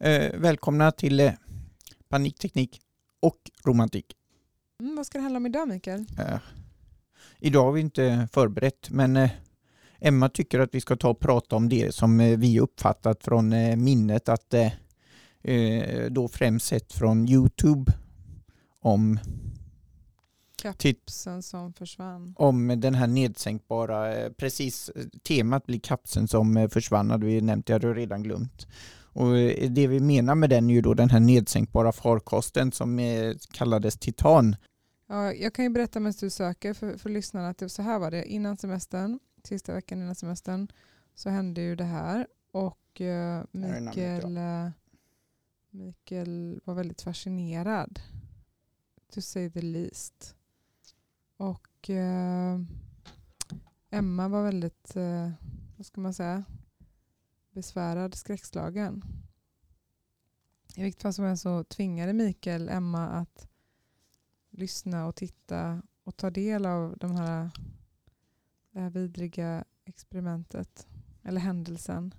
Eh, välkomna till eh, Panikteknik och romantik. Mm, vad ska det handla om idag Mikael? Eh, idag har vi inte förberett men eh, Emma tycker att vi ska ta och prata om det som eh, vi uppfattat från eh, minnet att eh, då främst sett från Youtube om, Kapsen som försvann. om den här nedsänkbara, precis temat blir kapseln som försvann hade vi nämnt, jag hade redan glömt. Och eh, det vi menar med den är ju då den här nedsänkbara farkosten som eh, kallades Titan. Ja, jag kan ju berätta medan du söker för, för lyssnarna att det, så här var det. Innan semestern, sista veckan innan semestern, så hände ju det här. Och eh, Mikael, eh, Mikael var väldigt fascinerad. To say the least. Och eh, Emma var väldigt, eh, vad ska man säga, besvärad, skräckslagen. I vilket fall som helst så tvingade Mikael Emma att lyssna och titta och ta del av de här, det här vidriga experimentet eller händelsen.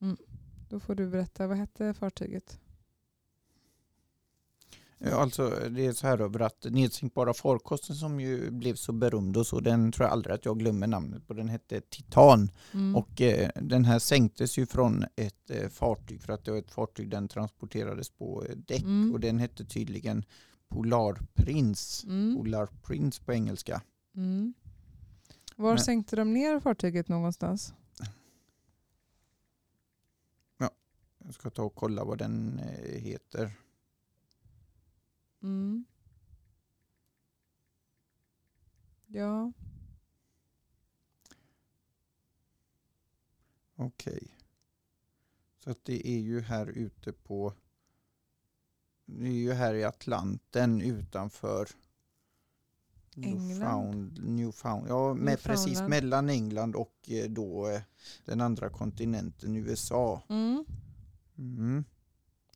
Mm. Då får du berätta, vad hette fartyget? Ja, Alltså det är så här över att nedsänkbara farkosten som ju blev så berömd och så, den tror jag aldrig att jag glömmer namnet på. Den hette Titan Mm. och eh, den här sänktes ju från ett eh, fartyg för att det var ett fartyg den transporterades på eh, däck Mm. och den hette tydligen Polarprins. Mm. Polarprins på engelska. Mm. Var Men- sänkte de ner fartyget någonstans? Jag ska ta och kolla vad den eh, heter. Mm. Ja, Okej. Så att det är ju här ute på det är ju här i Atlanten utanför England? Newfound, Newfound, ja, med precis mellan England och eh, då eh, den andra kontinenten USA. mm. Mm.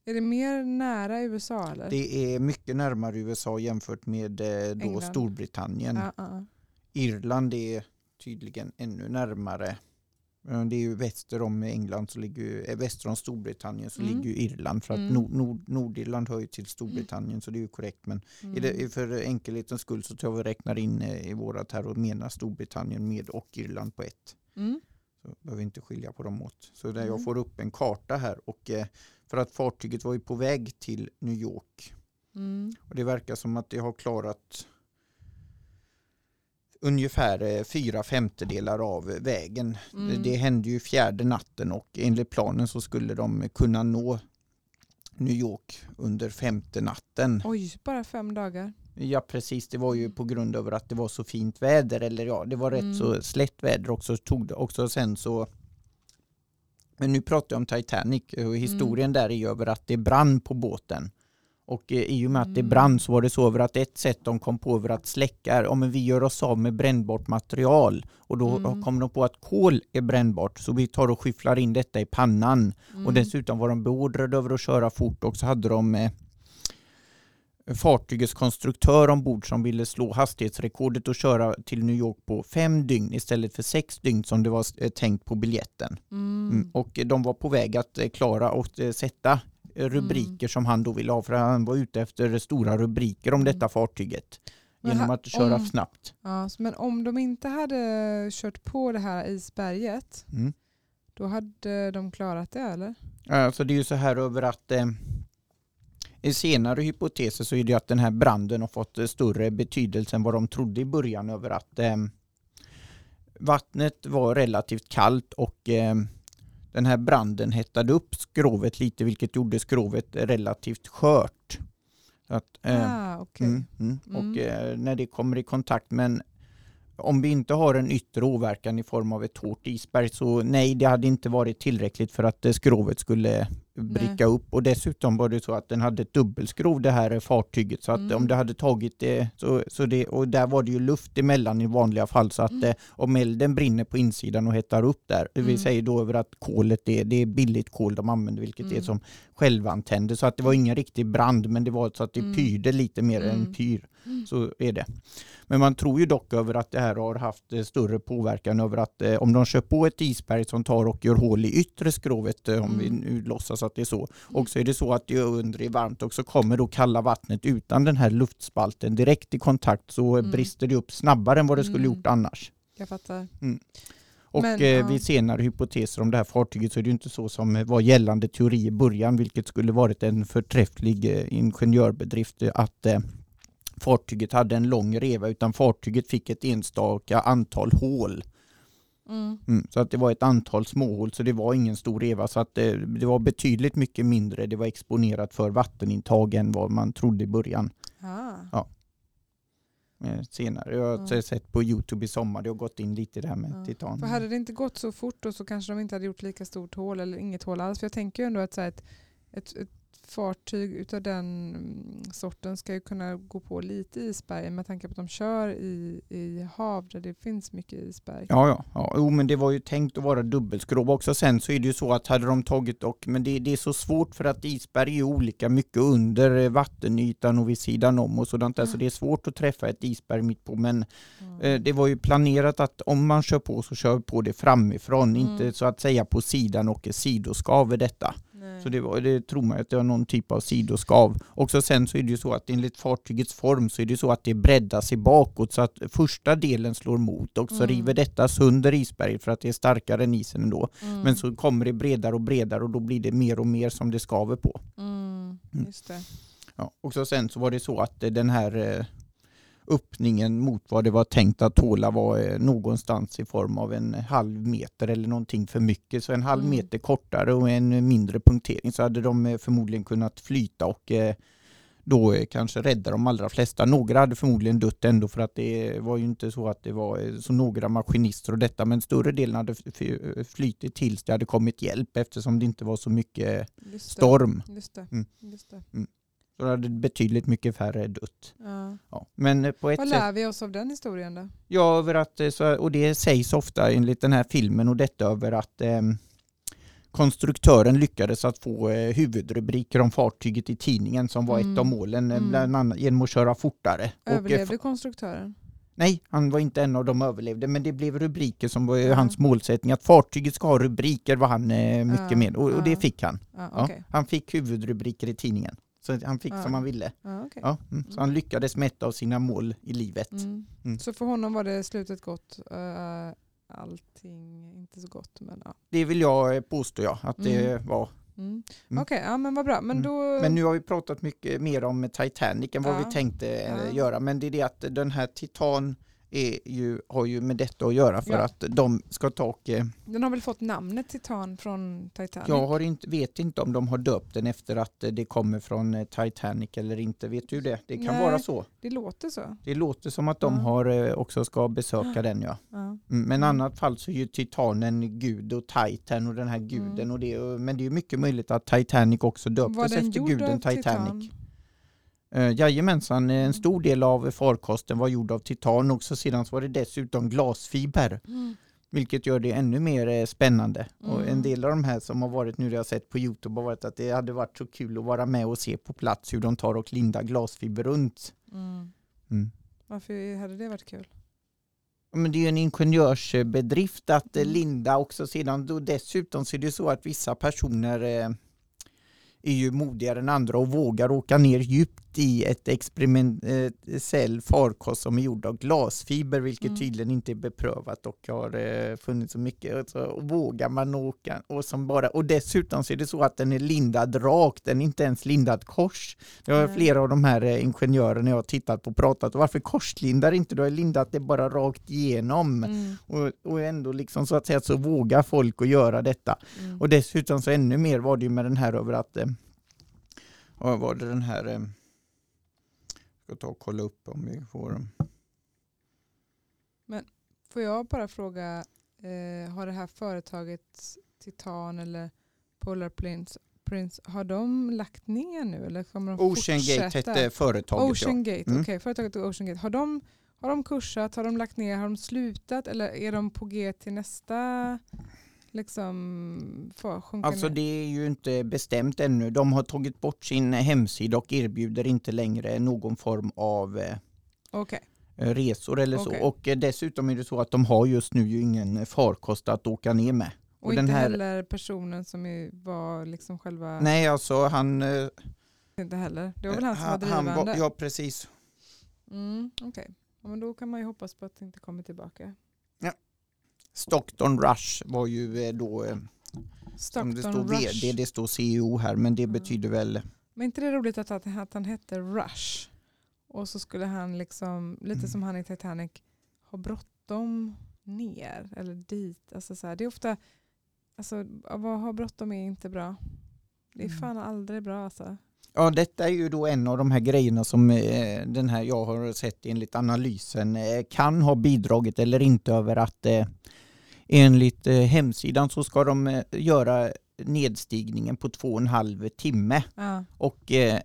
Är det mer nära USA eller? Det är mycket närmare USA jämfört med eh, då England. Storbritannien. Ja, ja. Irland är tydligen ännu närmare. Eh, Det är ju väster om England, så ligger ju, eh, väster om Storbritannien så Mm. ligger ju Irland. För att Mm. nord, nord, Nordirland hör ju till Storbritannien så det är ju korrekt. Men Mm. är det, för enkelhetens skull så tror jag vi räknar in i vårat här och menar Storbritannien med och Irland på ett. Mm. Så behöver inte skilja på dem åt. Så där jag Mm. får upp en karta här och eh, för att fartyget var ju på väg till New York Mm. och det verkar som att det har klarat ungefär eh, fyra femtedelar av vägen. Mm. Det, det hände ju fjärde natten och enligt planen så skulle de kunna nå New York under femte natten. Oj, bara fem dagar. Ja precis, det var ju på grund av att det var så fint väder eller ja, det var rätt Mm. så slätt väder också. Tog det också sen så men nu pratar jag om Titanic och historien där är ju över att det brann på båten. Och eh, i och med att det Mm. brann så var det så över att ett sätt de kom på över att släcka, om vi gör oss av med brännbart material och då Mm. kom de på att kol är brännbart så vi tar och skyfflar in detta i pannan. Mm. Och dessutom var de beordrade över att köra fort och så hade de eh, fartygets konstruktör ombord som ville slå hastighetsrekordet och köra till New York på fem dygn istället för sex dygn som det var eh, tänkt på biljetten. Mm. Mm. Och de var på väg att eh, klara och eh, sätta eh, rubriker Mm. som han då ville ha för han var ute efter stora rubriker om Mm. detta fartyget Men genom att köra om- snabbt. Ja, men om de inte hade kört på det här isberget, Mm. då hade de klarat det eller? Alltså det är ju så här över att eh, senare hypoteser så är det att den här branden har fått eh, större betydelse än vad de trodde i början över att eh, vattnet var relativt kallt och eh, den här branden hettade upp skrovet lite vilket gjorde skrovet relativt skört. Att, eh, ah, okej. Mm, mm. Mm. Och eh, när det kommer i kontakt med om vi inte har en yttre åverkan i form av ett hårt isberg så nej, det hade inte varit tillräckligt för att eh, skrovet skulle bricka upp och dessutom var det så att den hade ett dubbelskrov det här fartyget så att Mm. om det hade tagit det så, så det och där var det ju luft emellan i vanliga fall så att Mm. eh, om elden brinner på insidan och hettar upp där, det vill Mm. säga då över att kolet det, det är billigt kol de använder vilket är Mm. som självantänder så att det var ingen riktig brand men det var så att det Mm. pyrde lite mer än pyr. Mm. Så är det. Men man tror ju dock över att det här har haft eh, större påverkan över att eh, om de kör på ett isberg som tar och gör hål i yttre skrovet, om vi nu låtsas att det är så, och så är det så att det under är varmt och så kommer då kalla vattnet utan den här luftspalten direkt i kontakt så Mm. brister det upp snabbare än vad det skulle Mm. gjort annars. Jag fattar. Och Men, eh, ja. vid senare hypoteser om det här fartyget så är det ju inte så som var gällande teori i början, vilket skulle varit en förträfflig eh, ingenjörbedrift eh, att eh, fartyget hade en lång reva utan fartyget fick ett enstaka antal hål. Mm. Mm, så att det var ett antal småhål så det var ingen stor reva så att eh, det var betydligt mycket mindre. Det var exponerat för vattenintag än vad man trodde i början. Ah. Eh, senare. Jag har Ja. sett på Youtube i sommar, det har gått in lite i det här med Ja. titan. För hade det inte gått så fort då så kanske de inte hade gjort lika stort hål eller inget hål alls. För jag tänker ju ändå att så ett, ett, ett fartyg utav den mm, sorten ska ju kunna gå på lite isberg med tanke på att de kör i, i hav där det finns mycket isberg. Ja, ja, ja. Jo, men det var ju tänkt att vara dubbelskrov också. Sen så är det ju så att hade de tagit och, men det, det är så svårt för att isberg är olika mycket under eh, vattenytan och vid sidan om och sådant där, så Mm. det är svårt att träffa ett isberg mitt på. Men Mm. eh, det var ju planerat att om man kör på så kör vi på det framifrån, Mm. inte så att säga på sidan och sidoskav detta. Så det, var, det tror man att det var någon typ av sidoskav. Också sen så är det ju så att enligt fartygets form så är det så att det breddas sig bakåt så att första delen slår mot och så Mm. river detta sönder isberget för att det är starkare än isen ändå. Mm. Men så kommer det bredare och bredare och då blir det mer och mer som det skaver på. Mm. Mm. Just det. Ja. Och så sen så var det så att den här eh, öppningen mot vad det var tänkt att tåla var eh, någonstans i form av en halv meter eller någonting för mycket. Så en halv Mm. meter kortare och en mindre punktering så hade de eh, förmodligen kunnat flyta och eh, då kanske rädda de allra flesta. Några hade förmodligen dött ändå för att det var ju inte så att det var så några maskinister och detta men större delen hade flytit tills det hade kommit hjälp eftersom det inte var så mycket Just det. storm. Just det. Mm. Just det. Så det hade betydligt mycket färre dött. Ja. Ja. Men eh, på ett Vad sätt, lär vi oss av den historien då? ja, över att, eh, och det sägs ofta enligt den här filmen och detta över att eh, konstruktören lyckades att få eh, huvudrubriker om fartyget i tidningen som var ett Mm. av målen, Mm. bland annat genom att köra fortare. Och, Överlevde konstruktören? Nej, han var inte en av de överlevde, men det blev rubriker som var Ja. hans målsättning. Att fartyget ska ha rubriker var han eh, mycket Ja, med och, och det fick han. Ja, okej. Han fick huvudrubriker i tidningen. Så han fick Ja. som han ville. Ja, okej. Ja, mm. Så han lyckades med ett av sina mål i livet. Mm. Mm. Så för honom var det slutet gott. Uh, allting inte så gott. Men, ja. Det vill jag eh, påstå ja, att det Mm. var. mm. Mm. Okej, ja, men vad bra. Men Mm. då... Men nu har vi pratat mycket mer om Titanic än vad vi tänkte eh, göra. Men det är det att den här Titan är ju, har ju med detta att göra för Ja. att de ska ta och eh, Den har väl fått namnet Titan från Titanic? Jag har inte, vet inte om de har döpt den efter att eh, det kommer från eh, Titanic eller inte. Vet du det? Det kan Nej. vara så. Det låter så. Det låter som att de Ja. har också ska besöka den ja. Ja. Mm, Men i Mm. annat fall så är ju Titanen gud och Titan och den här guden Mm. och det. Men det är mycket möjligt att Titanic också döptes efter guden Titanic. titan? Uh, jajamensan, eh, Mm. en stor del av farkosten var gjord av titan också. Sedan så var det dessutom glasfiber. Mm. Vilket gör det ännu mer eh, spännande. Och en Mm. del av de här som har varit nu, det jag sett på Youtube, har varit att det hade varit så kul att vara med och se på plats hur de tar och lindar glasfiber runt. Mm. Mm. Varför hade det varit kul? Men det är ju en ingenjörsbedrift att eh, Mm. linda också. Sedan då dessutom så är det så att vissa personer eh, är ju modigare än andra och vågar åka ner djupt i ett experimentell farkost som är gjord av glasfiber, vilket Mm. tydligen inte är beprövat och har eh, funnits så mycket. Och så och vågar man åka och, som bara, och dessutom så är det så att den är lindad rakt, den är inte ens lindad kors. Det har Nej. flera av de här eh, ingenjörerna jag har tittat på och pratat om. Varför korslindar inte? Du har lindat det bara rakt igenom. Mm. Och, och ändå liksom så att säga så vågar folk att göra detta. Mm. Och dessutom så ännu mer var det ju med den här över att, eh, vad var det den här, eh, ska ta och kolla upp om vi får dem. Får jag bara fråga, eh, har det här företaget Titan eller Polar Prince, Prince, har de lagt ner nu eller kommer de Ocean fortsätta? Gate hette företaget. Ocean ja. Gate, Mm. okej. Företaget Ocean Gate. Har de, har de kursat, har de lagt ner, har de slutat eller är de på G till nästa liksom, för, sjunka Alltså ner? det är ju inte bestämt ännu. De har tagit bort sin hemsida och erbjuder inte längre någon form av eh, Okej. resor eller Okej. så. Och eh, dessutom är det så att de har just nu ju ingen farkost att åka ner med. Och, Och inte den här- heller personen som var liksom själva... Nej, alltså han... eh, Inte heller. Det var väl han som var han drivande? ja, precis. Mm, Okej. Ja, men då kan man ju hoppas på att det inte kommer tillbaka. Stockton Rush var ju eh, då, eh, som det står Stockton Rush. VD, det står CEO här, men det Mm. betyder väl... Men inte det roligt att, att, att han hette Rush? Och så skulle han liksom, lite Mm. som han i Titanic, ha bråttom ner eller dit. Alltså så här, det är ofta, alltså att ha bråttom är inte bra. Det är Mm. fan aldrig bra alltså. Ja, detta är ju då en av de här grejerna som eh, den här jag har sett enligt analysen eh, kan ha bidragit eller inte över att eh, enligt eh, hemsidan så ska de eh, göra nedstigningen på två och en halv timme Ja. och, eh,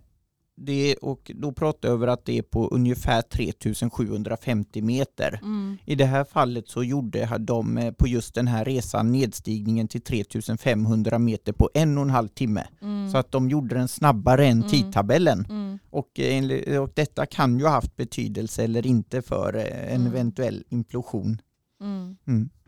det, och då pratar jag över att det är på ungefär 3750 meter. Mm. I det här fallet så gjorde de på just den här resan nedstigningen till 3500 meter på en och en halv timme. Mm. Så att de gjorde den snabbare än Mm. tidtabellen. mm. Och, och detta kan ju ha haft betydelse eller inte för en Mm. eventuell implosion.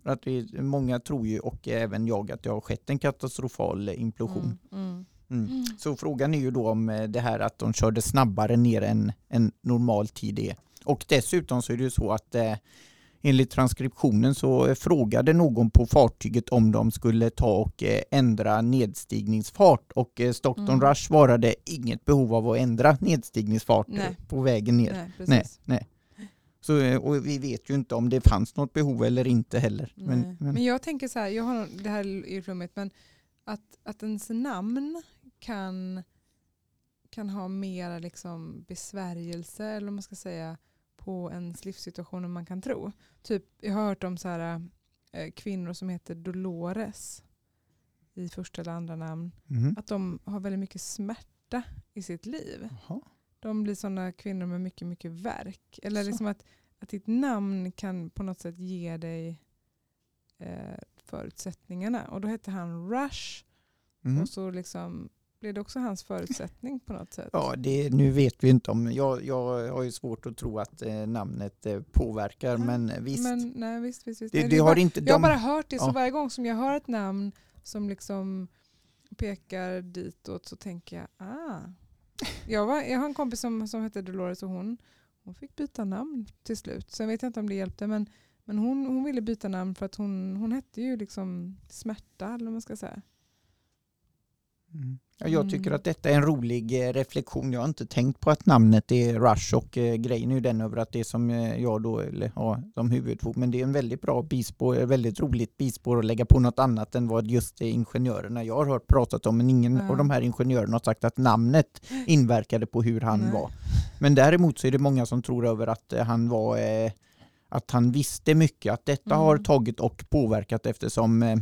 För Att vi, många tror ju, och även jag, att det har skett en katastrofal implosion. Mm. Mm. Mm. Mm. Så frågan är ju då om eh, det här att de körde snabbare ner än en normal tid är. Och dessutom så är det ju så att eh, enligt transkriptionen så frågade någon på fartyget om de skulle ta och eh, ändra nedstigningsfart och eh, Stockton Mm. Rush svarade inget behov av att ändra nedstigningsfart Nej. på vägen ner. Nej, Nej, nej. Så, eh, och vi vet ju inte om det fanns något behov eller inte heller. Men, Men, men, jag tänker så här, jag har, det här är ju flummigt, men att, att ens namn kan, kan ha mera liksom besvärjelse eller man ska säga på ens livssituation än man kan tro. Typ, jag har hört om så här, eh, kvinnor som heter Dolores i första eller andra namn. Mhm. Att de har väldigt mycket smärta i sitt liv. Jaha. De blir sådana kvinnor med mycket, mycket verk. Eller Så. liksom att, att ditt namn kan på något sätt ge dig eh, förutsättningarna. Och då hette han Rush. Mhm. Och så liksom blev det också hans förutsättning på något sätt. Ja, det, nu vet vi inte om, jag, jag har ju svårt att tro att eh, namnet eh, påverkar, Ja, men eh, visst. Men, nej, visst, visst, visst. det, Nej, det har bara, inte jag har bara hört det, så Ja. varje gång som jag hör ett namn som liksom pekar ditåt så tänker jag, ah. Jag, var, jag har en kompis som, som hette Dolores och hon, hon fick byta namn till slut. Sen vet jag inte om det hjälpte men, men hon, hon ville byta namn för att hon, hon hette ju liksom Smärta eller vad man ska säga. Mm. Ja, jag tycker Mm. att detta är en rolig eh, reflektion. Jag har inte tänkt på att namnet är Rush och eh, grejen är ju den över att det är som eh, jag då, eller ja, som huvudfot, men det är en väldigt bra bispår, ett väldigt roligt bispår att lägga på något annat än vad just eh, ingenjörerna jag har hört pratat om, men ingen Ja. av de här ingenjörerna har sagt att namnet inverkade på hur han Nej. var. Men däremot så är det många som tror över att eh, han var eh, att han visste mycket, att detta Mm. har tagit och påverkat eftersom eh,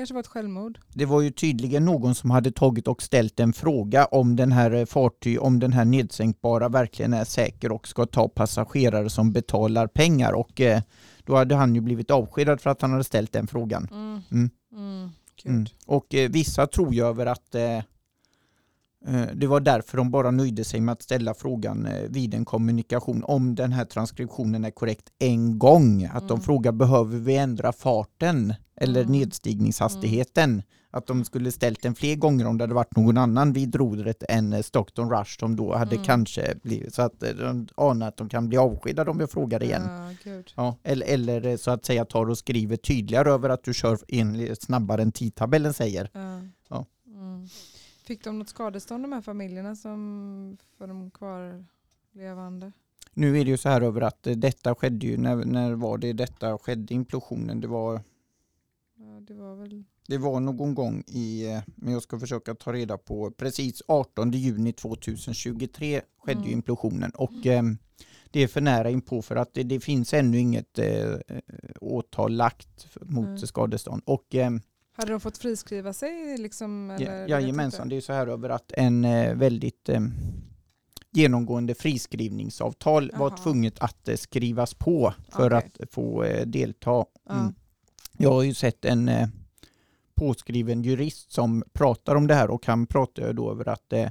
Kanske var ett självmord. det var ju tydligen någon som hade tagit och ställt en fråga om den här eh, fartyg, om den här nedsänkbara verkligen är säker och ska ta passagerare som betalar pengar och eh, då hade han ju blivit avskedad för att han hade ställt den frågan. Mm. Mm. Mm. Mm. Och eh, vissa tror ju över att eh, det var därför de bara nöjde sig med att ställa frågan eh, vid en kommunikation om den här transkriptionen är korrekt en gång. Att de Mm. frågar behöver vi ändra farten eller Mm. nedstigningshastigheten. Att de skulle ställt den fler gånger om det hade varit någon annan vid rodret än eh, Stockton Rush som då hade Mm. kanske blivit så att eh, de anar att de kan bli avskedade om jag frågar igen. Ja. Ja, eller, eller eh, så att säga tar och skriver tydligare över att du kör in snabbare än tidtabellen säger. Ja. Mm. Fick de något skadestånd de här familjerna som för de kvarlevande? Nu är det ju så här över att eh, detta skedde ju, när, när var det detta skedde implosionen? Det var, Ja, det var väl... det var någon gång i, eh, men jag ska försöka ta reda på, precis 18 juni 2023 skedde ju Mm. implosionen och eh, det är för nära inpå för att det, det finns ännu inget eh, åtal lagt mot Nej. skadestånd. Och eh, Hade de fått friskriva sig? Liksom, eller? Ja, jajamensan, det är så här över att en eh, väldigt eh, genomgående friskrivningsavtal var Jaha. tvunget att eh, skrivas på för Okej. att få eh, delta. Mm. Jag har ju sett en eh, påskriven jurist som pratar om det här och han pratar då över att eh,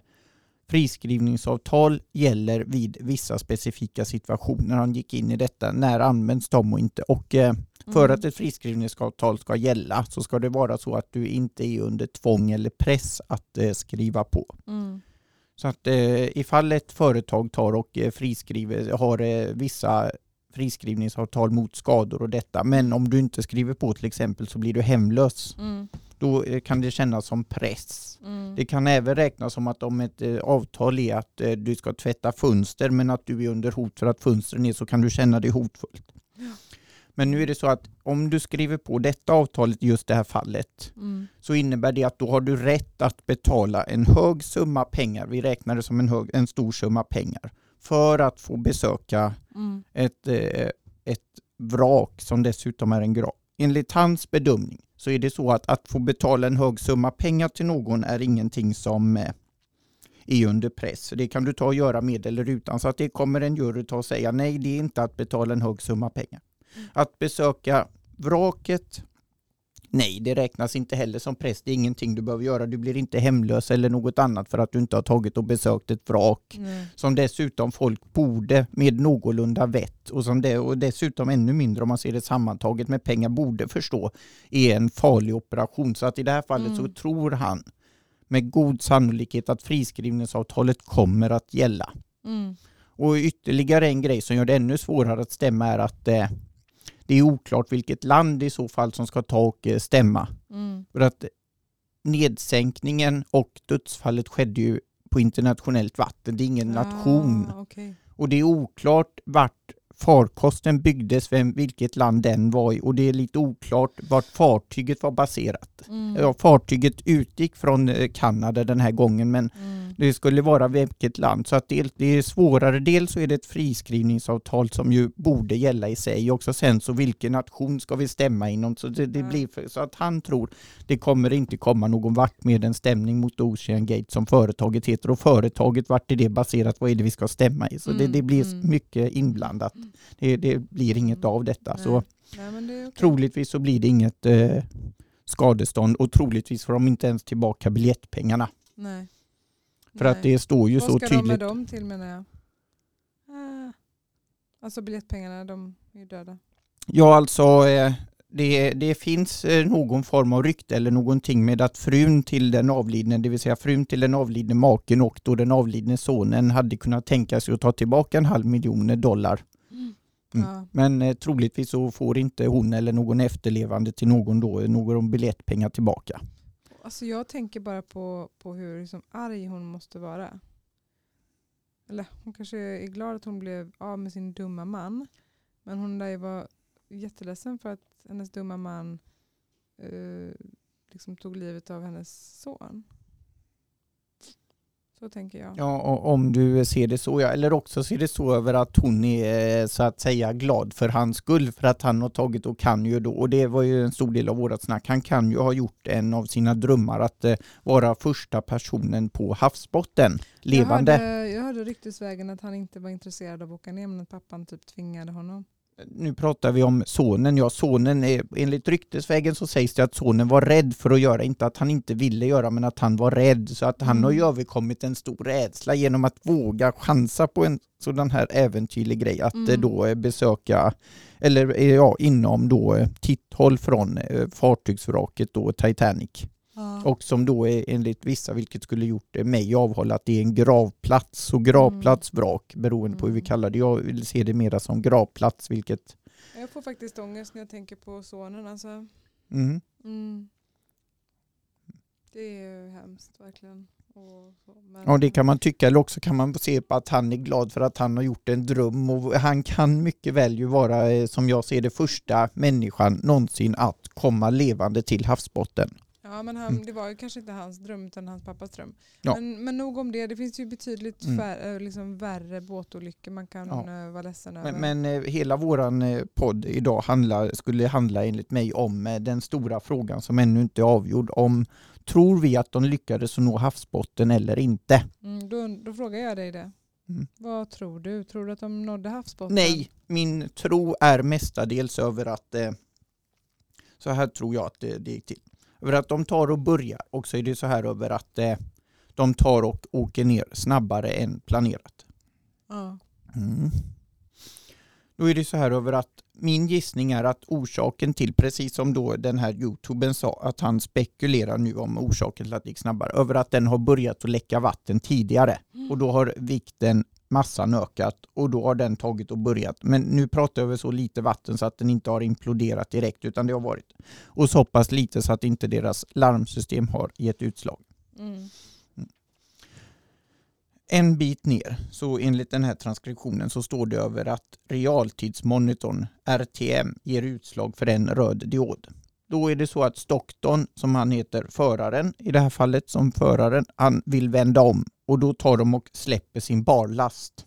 friskrivningsavtal gäller vid vissa specifika situationer. Han gick in i detta, när används de och inte? Och eh, för Mm. att ett friskrivningsavtal ska gälla så ska det vara så att du inte är under tvång eller press att eh, skriva på. Mm. Så att eh, ifall ett företag tar och eh, friskriver, har eh, vissa friskrivningsavtal mot skador och detta, men om du inte skriver på till exempel så blir du hemlös. Mm. Då eh, kan det kännas som press. Mm. Det kan även räknas som att om ett eh, avtal är att eh, du ska tvätta fönster men att du är under hot för att fönstren är så kan du känna dig hotfullt. Men nu är det så att om du skriver på detta avtalet i just det här fallet Mm. så innebär det att då har du rätt att betala en hög summa pengar, vi räknar det som en, hög, en stor summa pengar, för att få besöka Mm. ett, eh, ett vrak som dessutom är en grav. Enligt hans bedömning så är det så att att få betala en hög summa pengar till någon är ingenting som eh, är under press. Det kan du ta och göra med eller utan. Så att det kommer en jury ta och säga nej, det är inte att betala en hög summa pengar. Att besöka vraket, nej, det räknas inte heller som press. Det är ingenting du behöver göra. Du blir inte hemlös eller något annat för att du inte har tagit och besökt ett vrak Nej. som dessutom folk borde med någorlunda vett och, som det, och dessutom ännu mindre om man ser det sammantaget med pengar borde förstå är en farlig operation. Så att i det här fallet så Mm. tror han med god sannolikhet att friskrivningsavtalet kommer att gälla. Mm. Och ytterligare en grej som gör det ännu svårare att stämma är att eh, det är oklart vilket land i så fall som ska ta och eh, stämma. Mm. För att nedsänkningen och dödsfallet skedde ju på internationellt vatten. Det är ingen nation. Ah, okej. Och det är oklart vart farkosten byggdes, vem, vilket land den var i och det är lite oklart vart fartyget var baserat. Mm. Ja, fartyget utgick från eh, Kanada den här gången men Mm. det skulle vara vilket land. Så att det, det är svårare. Dels så är det ett friskrivningsavtal som ju borde gälla i sig. Också sen så vilken nation ska vi stämma inom? Så, det, det Ja. blir för, så att han tror det kommer inte komma någon vart med en stämning mot Ocean Gate som företaget heter. Och företaget, vart är det baserat? Vad är det vi ska stämma i? Så det, Mm, det blir mm. mycket inblandat. Det, det blir inget av detta. Nej. Så Nej, men okej. troligtvis så blir det inget eh, skadestånd och troligtvis får de inte ens tillbaka biljettpengarna. Nej. För att Nej. det står ju Vad så ska de med tydligt. dem till menar jag? Ah. Alltså biljettpengarna, de är ju döda. Ja, alltså eh, det, det finns eh, någon form av rykte eller någonting med att frun till den avlidne, det vill säga frun till den avlidne maken och då den avlidne sonen hade kunnat tänka sig att ta tillbaka en halv miljon dollar. Mm. Men eh, troligtvis så får inte hon eller någon efterlevande till någon då eh, någon biljettpengar tillbaka. Alltså jag tänker bara på, på hur liksom arg hon måste vara. Eller hon kanske är glad att hon blev av med sin dumma man. Men hon lär ju vara jätteledsen för att hennes dumma man eh, liksom tog livet av hennes son. Så tänker jag. Ja, och om du ser det så, ja. Eller också ser det så över att hon är eh, så att säga glad för hans skull, för att han har tagit och kan ju då, och det var ju en stor del av vårat snack, han kan ju ha gjort en av sina drömmar att eh, vara första personen på havsbotten, levande. Jag hörde, jag hörde ryktesvägen att han inte var intresserad av att åka ner men att pappan typ tvingade honom. Nu pratar vi om sonen, ja sonen är, enligt ryktesvägen så sägs det att sonen var rädd för att göra, inte att han inte ville göra, men att han var rädd, så att han har ju Mm. överkommit en stor rädsla genom att våga chansa på en sådan här äventyrlig grej, att eh, Mm. då eh, besöka, eller eh, ja, inom då titthåll från fartygsvraket då Titanic. Och som då är enligt vissa, vilket skulle gjort eh, mig avhålla, att det är en gravplats och gravplats vrak beroende på hur vi Mm. kallar det. Jag vill se det mera som gravplats, vilket Jag får faktiskt ångest när jag tänker på sonen. Alltså. mm. Mm. Det är ju hemskt verkligen. Men, Ja, det kan man tycka, eller också kan man se på att han är glad för att han har gjort en dröm och han kan mycket väl ju vara, eh, som jag ser det, första människan någonsin att komma levande till havsbotten. Ja, men han, det var ju kanske inte hans dröm utan hans pappas dröm. Ja. Men, men nog om det. Det finns ju betydligt Mm. fär, eh, liksom värre båtolyckor man kan Ja. eh, vara ledsen över. Men, men eh, hela våran eh, podd idag handlar, skulle handla enligt mig om den stora frågan som ännu inte är avgjord. Om tror vi att de lyckades nå havsbotten eller inte? mm, då, då frågar jag dig det. Mm. Vad tror du? Tror du att de nådde havsbotten? Nej, min tro är mestadels över att eh, så här tror jag att det, det gick till. Över att de tar och börjar och så är det så här över att eh, de tar och åker ner snabbare än planerat. Ja. Mm. Då är det så här över att min gissning är att orsaken till, precis som då den här youtuben sa, att han spekulerar nu om orsaken till att det gick snabbare, över att den har börjat att läcka vatten tidigare och då har vikten massan ökat och då har den tagit och börjat. Men nu pratar jag över så lite vatten så att den inte har imploderat direkt utan det har varit och så pass lite så att inte deras larmsystem har gett utslag. Mm. En bit ner, så enligt den här transkriptionen så står det över att realtidsmonitorn RTM ger utslag för en röd diod. Då är det så att Stockton, som han heter, föraren i det här fallet som föraren, han vill vända om och då tar de och släpper sin barlast.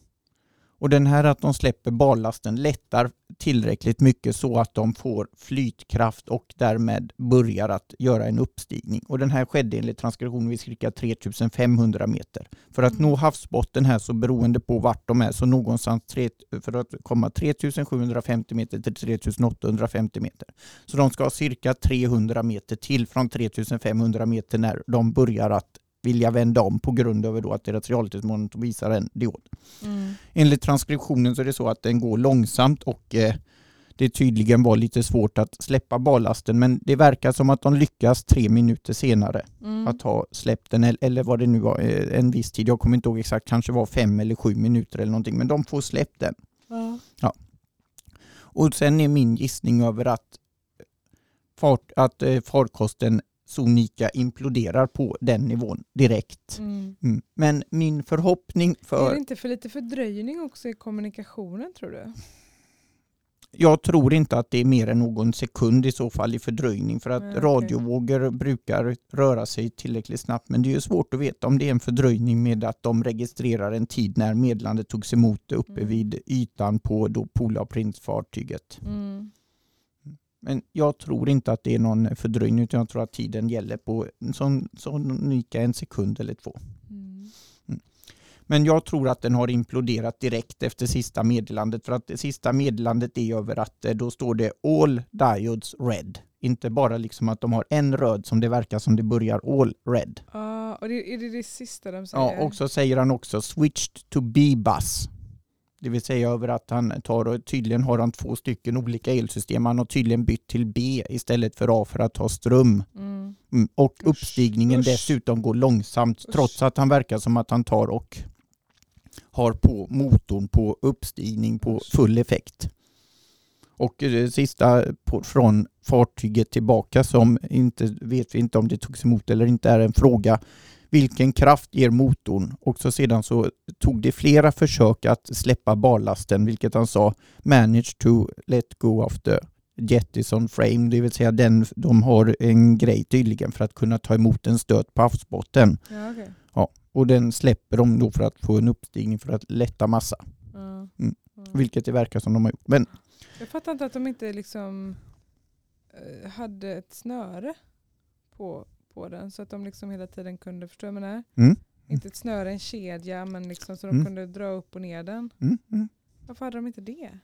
Och den här att de släpper barlasten lättar tillräckligt mycket så att de får flytkraft och därmed börjar att göra en uppstigning. Och den här skedde enligt transkriptionen vid cirka 3500 meter. För att Mm. nå havsbotten här så beroende på vart de är så någonstans tre, för att komma 3750 meter till 3850 meter. Så de ska ha cirka 300 meter till från 3500 meter när de börjar att vilja vända om på grund av då att deras realtidsmonitor visar en diod. Mm. Enligt transkriptionen så är det så att den går långsamt och eh, det tydligen var lite svårt att släppa ballasten men det verkar som att de lyckas tre minuter senare Mm. att ha släppt den eller- vad det nu var eh, en viss tid. Jag kommer inte ihåg exakt, kanske var fem eller sju minuter eller någonting men de får släppt den. Ja. Och sen är min gissning över att, fart, att eh, farkosten Sonika imploderar på den nivån direkt. Mm. Mm. Men min förhoppning Är för... det inte för lite fördröjning också i kommunikationen tror du? Jag tror inte att det är mer än någon sekund i så fall i fördröjning för att okej. radiovågor brukar röra sig tillräckligt snabbt men det är ju svårt att veta om det är en fördröjning med att de registrerar en tid när meddelandet togs emot uppe Mm. vid ytan på då Pola Prince-fartyget. Mm. Men jag tror inte att det är någon fördröjning utan jag tror att tiden gäller på sån unika en sekund eller två. Mm. Men jag tror att den har imploderat direkt efter sista meddelandet för att det sista meddelandet är över att eh, då står det all diodes red. Inte bara liksom att de har en röd som det verkar som det börjar all red. Ja, och det, är det det sista de säger? Ja, och så säger han också switched to B-bus. Det vill säga över att han tar och tydligen har han två stycken olika elsystem. Han har tydligen bytt till B istället för A för att ha ström. Mm. Mm, och Usch, uppstigningen usch. dessutom går långsamt Usch. trots att han verkar som att han tar och har på motorn på uppstigning på full effekt. Och det sista på, från fartyget tillbaka som inte vet vi inte om det togs emot eller inte är en fråga. Vilken kraft ger motorn? Och så sedan så tog det flera försök att släppa barlasten vilket han sa managed to let go of the jettison frame, det vill säga den, de har en grej tydligen för att kunna ta emot en stöt på havsbotten. Ja, okej. Och den släpper de då för att få en uppstigning för att lätta massa. Ja. Mm. Ja. Vilket det verkar som de har gjort. Men Jag fattar inte att de inte liksom eh, hade ett snöre på, på den så att de liksom hela tiden kunde, förstå vad jag menar? Mm. Inte ett snöre, en kedja, men liksom så de Mm. kunde dra upp och ner den. mm, mm. Varför hade de inte det?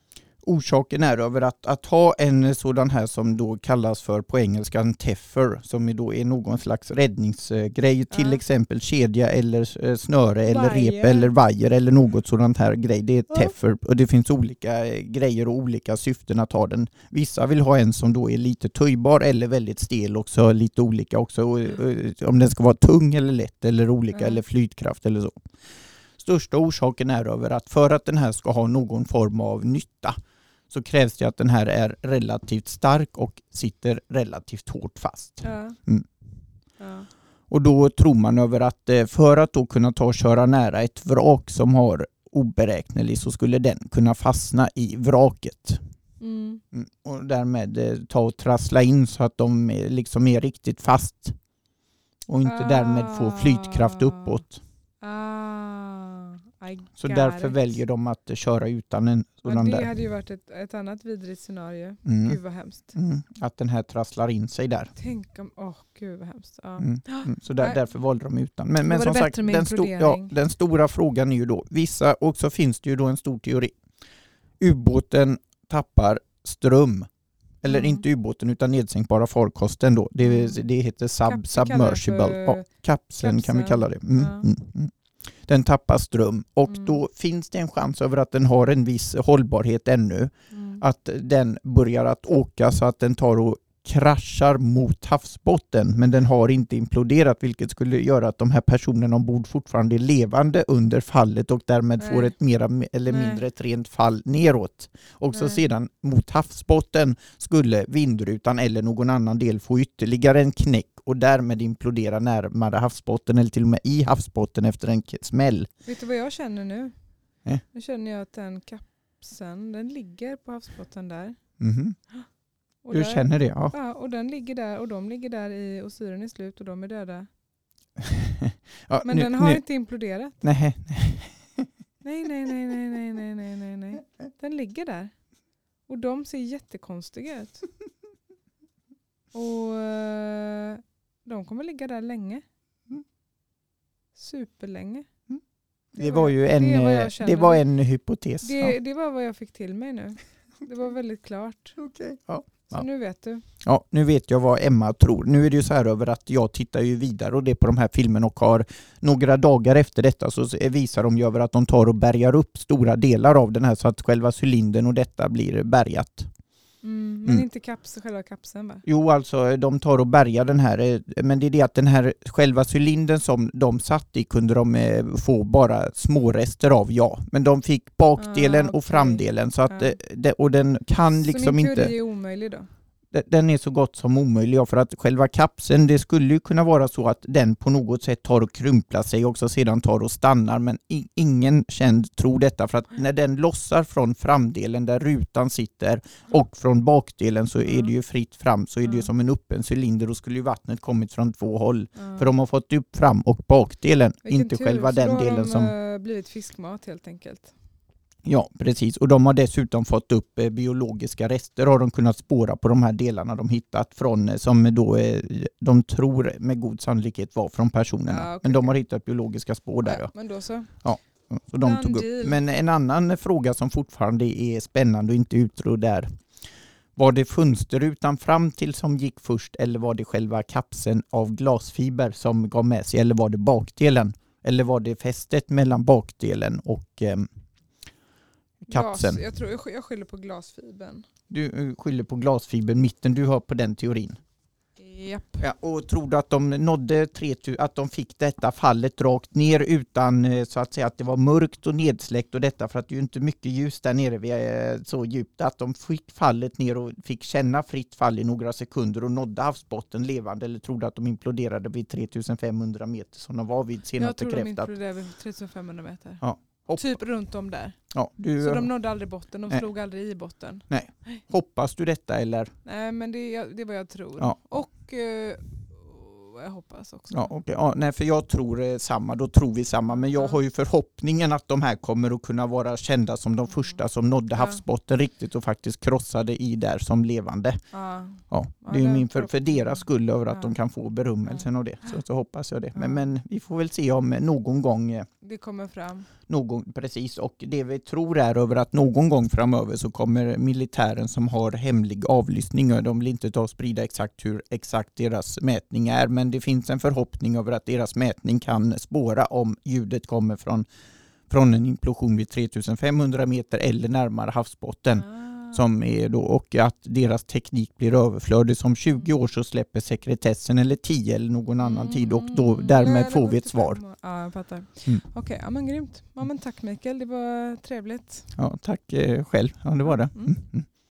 Orsaken är över att, att ha en sådan här som då kallas för på engelska en teffer som då är någon slags räddningsgrej till exempel kedja eller eh, snöre eller Vajer. rep eller vajer eller något sådant här grej. Det är Ja. teffer och det finns olika eh, grejer och olika syften att ha den. Vissa vill ha en som då är lite töjbar eller väldigt stel också, lite olika också. Och, eh, Om den ska vara tung eller lätt eller olika Ja. eller flytkraft eller så. Största orsaken är över att för att den här ska ha någon form av nytta så krävs det att den här är relativt stark och sitter relativt hårt fast. Ja. Mm. Ja. Och då tror man över att eh, för att då kunna ta och köra nära ett vrak som har oberäknelig så skulle den kunna fastna i vraket. Mm. Mm. Och därmed eh, ta och trassla in så att de är, liksom är riktigt fast och inte därmed få flytkraft Ah. uppåt. Ah, Så därför it. väljer de att köra utan en Ja, sådan det där. hade ju varit ett, ett annat vidrigt scenario. Mm. Gud vad hemskt. Mm. Att den här trasslar in sig där. Tänk om, åh gud vad hemskt. Ja. Mm. Mm. Så där, därför valde de utan. Men, men som sagt, den, sto- ja, den stora frågan är ju då, vissa, och så finns det ju då en stor teori. Ubåten tappar ström. Eller Mm. inte ubåten utan nedsänkbara farkosten då. Det, Mm. det heter sub, Kap- submersible. Ja, kapseln kan vi kalla det. Ja. Den tappar ström och Mm. då finns det en chans över att den har en viss hållbarhet ännu. Mm. Att den börjar att åka så att den tar och kraschar mot havsbotten men den har inte imploderat vilket skulle göra att de här personerna ombord fortfarande är levande under fallet och därmed Nej. får ett mera eller mindre ett rent fall neråt. Och så sedan mot havsbotten skulle vindrutan eller någon annan del få ytterligare en knäck och därmed implodera närmare havsbotten eller till och med i havsbotten efter en smäll. Vet du vad jag känner nu? Eh? Nu känner jag att den kapseln, den ligger på havsbotten där. Mhm. Och Du där, känner det? Ja. Ja, och den ligger där och de ligger där i, och syren är slut och de är döda. ja Men nu- den har nu- inte imploderat. Nej, Nej, nej, nej, nej, nej, nej, nej, nej, nej. Den ligger där. Och de ser jättekonstiga ut. Och eh, de kommer ligga där länge. Mm. Superlänge. Det var ju en, det eh, känner. det var en hypotes. Det, det var vad jag fick till mig nu. Det var väldigt klart. ja. Okay. Ja. Så Ja. nu vet du. ja, nu vet jag vad Emma tror. Nu är det ju så här över att jag tittar ju vidare och det på de här filmerna och har några dagar efter detta så visar de ju över att de tar och bärgar upp stora delar av den här så att själva cylindern och detta blir bärgat. Mm, men Mm. inte kaps, själva kapseln va? Jo, alltså de tar och bärgar den här, eh, men det är det att den här själva cylindern som de satt i kunde de eh, få bara små rester av, ja. Men de fick bakdelen Ah, och okej. framdelen så att, Ja. eh, det, och den kan så liksom min inte... teori är omöjlig då? De- den är så gott som omöjlig för att själva kapseln, det skulle ju kunna vara så att den på något sätt tar och krumplar sig och så sedan tar och stannar men ingen känd tror detta för att när den lossar från framdelen där rutan sitter och från bakdelen så är det ju fritt fram så är det ju Mm. som en öppen cylinder och skulle ju vattnet kommit från två håll. Ja. För de har fått upp fram och bakdelen, Vilken inte tur, själva den delen de, som... eh, blivit fiskmat helt enkelt. Ja, precis. Och de har dessutom fått upp eh, biologiska rester har de kunnat spåra på de här delarna de hittat från, eh, som då eh, de tror med god sannolikhet var från personerna. Ja, okej, Men de har hittat biologiska spår där. Ja. Men då så. Så de tog upp. Men en annan fråga som fortfarande är spännande och inte utredd är var det fönsterrutan fram till som gick först eller var det själva kapseln av glasfiber som gav med sig eller var det bakdelen? Eller var det fästet mellan bakdelen och eh, kapseln? Glas, jag, tror, jag sk- jag skyller på glasfibern. Du eh, skyller på glasfibern mitten, du har på den teorin. Japp. Ja, och tror du att de nådde 3000, att de fick detta fallet rakt ner utan eh, så att säga att det var mörkt och nedsläckt och detta för att det är ju inte mycket ljus där nere vi är så djupt att de fick fallet ner och fick känna fritt fall i några sekunder och nådde havsbotten levande eller trodde att de imploderade vid 3500 meter som de var vid Jag senast tror de bekräftat. imploderade vid 3500 meter. Ja. Hopp, Typ runt om där. ja, du, Så de nådde aldrig botten, de Nej. slog aldrig i botten. Hoppas du detta eller? Nej men det det är vad jag tror. Ja. Och eh, jag hoppas också. Ja, okej. ja, nej, för jag tror eh, samma, då tror vi samma. Men jag Ja. har ju förhoppningen att de här kommer att kunna vara kända som de första som nådde Ja. havsbotten riktigt och faktiskt krossade i där som levande. Ja. Ja, Ja, det är den min för, för deras skull över att Ja. de kan få berömmelsen och det. Så, så hoppas jag det. Men, Ja. men vi får väl se om eh, någon gång eh, Det kommer fram. någon, precis, och det vi tror är över att någon gång framöver så kommer militären som har hemlig avlyssning, och de vill inte ta och sprida exakt hur exakt deras mätning är, men det finns en förhoppning över att deras mätning kan spåra om ljudet kommer från, från en implosion vid 3500 meter eller närmare havsbotten. Ah. Som är då, och att deras teknik blir överflödig. Som 20 år så släpper sekretessen eller 10 eller någon annan tid och då, Mm. därmed Eller får vi ett 75 svar. Ja, jag fattar. Mm. Okej, ja men grymt. Ja, men tack Mikael, det var trevligt. Ja, tack eh, själv. Ja, det var det. Mm. Mm. Mm.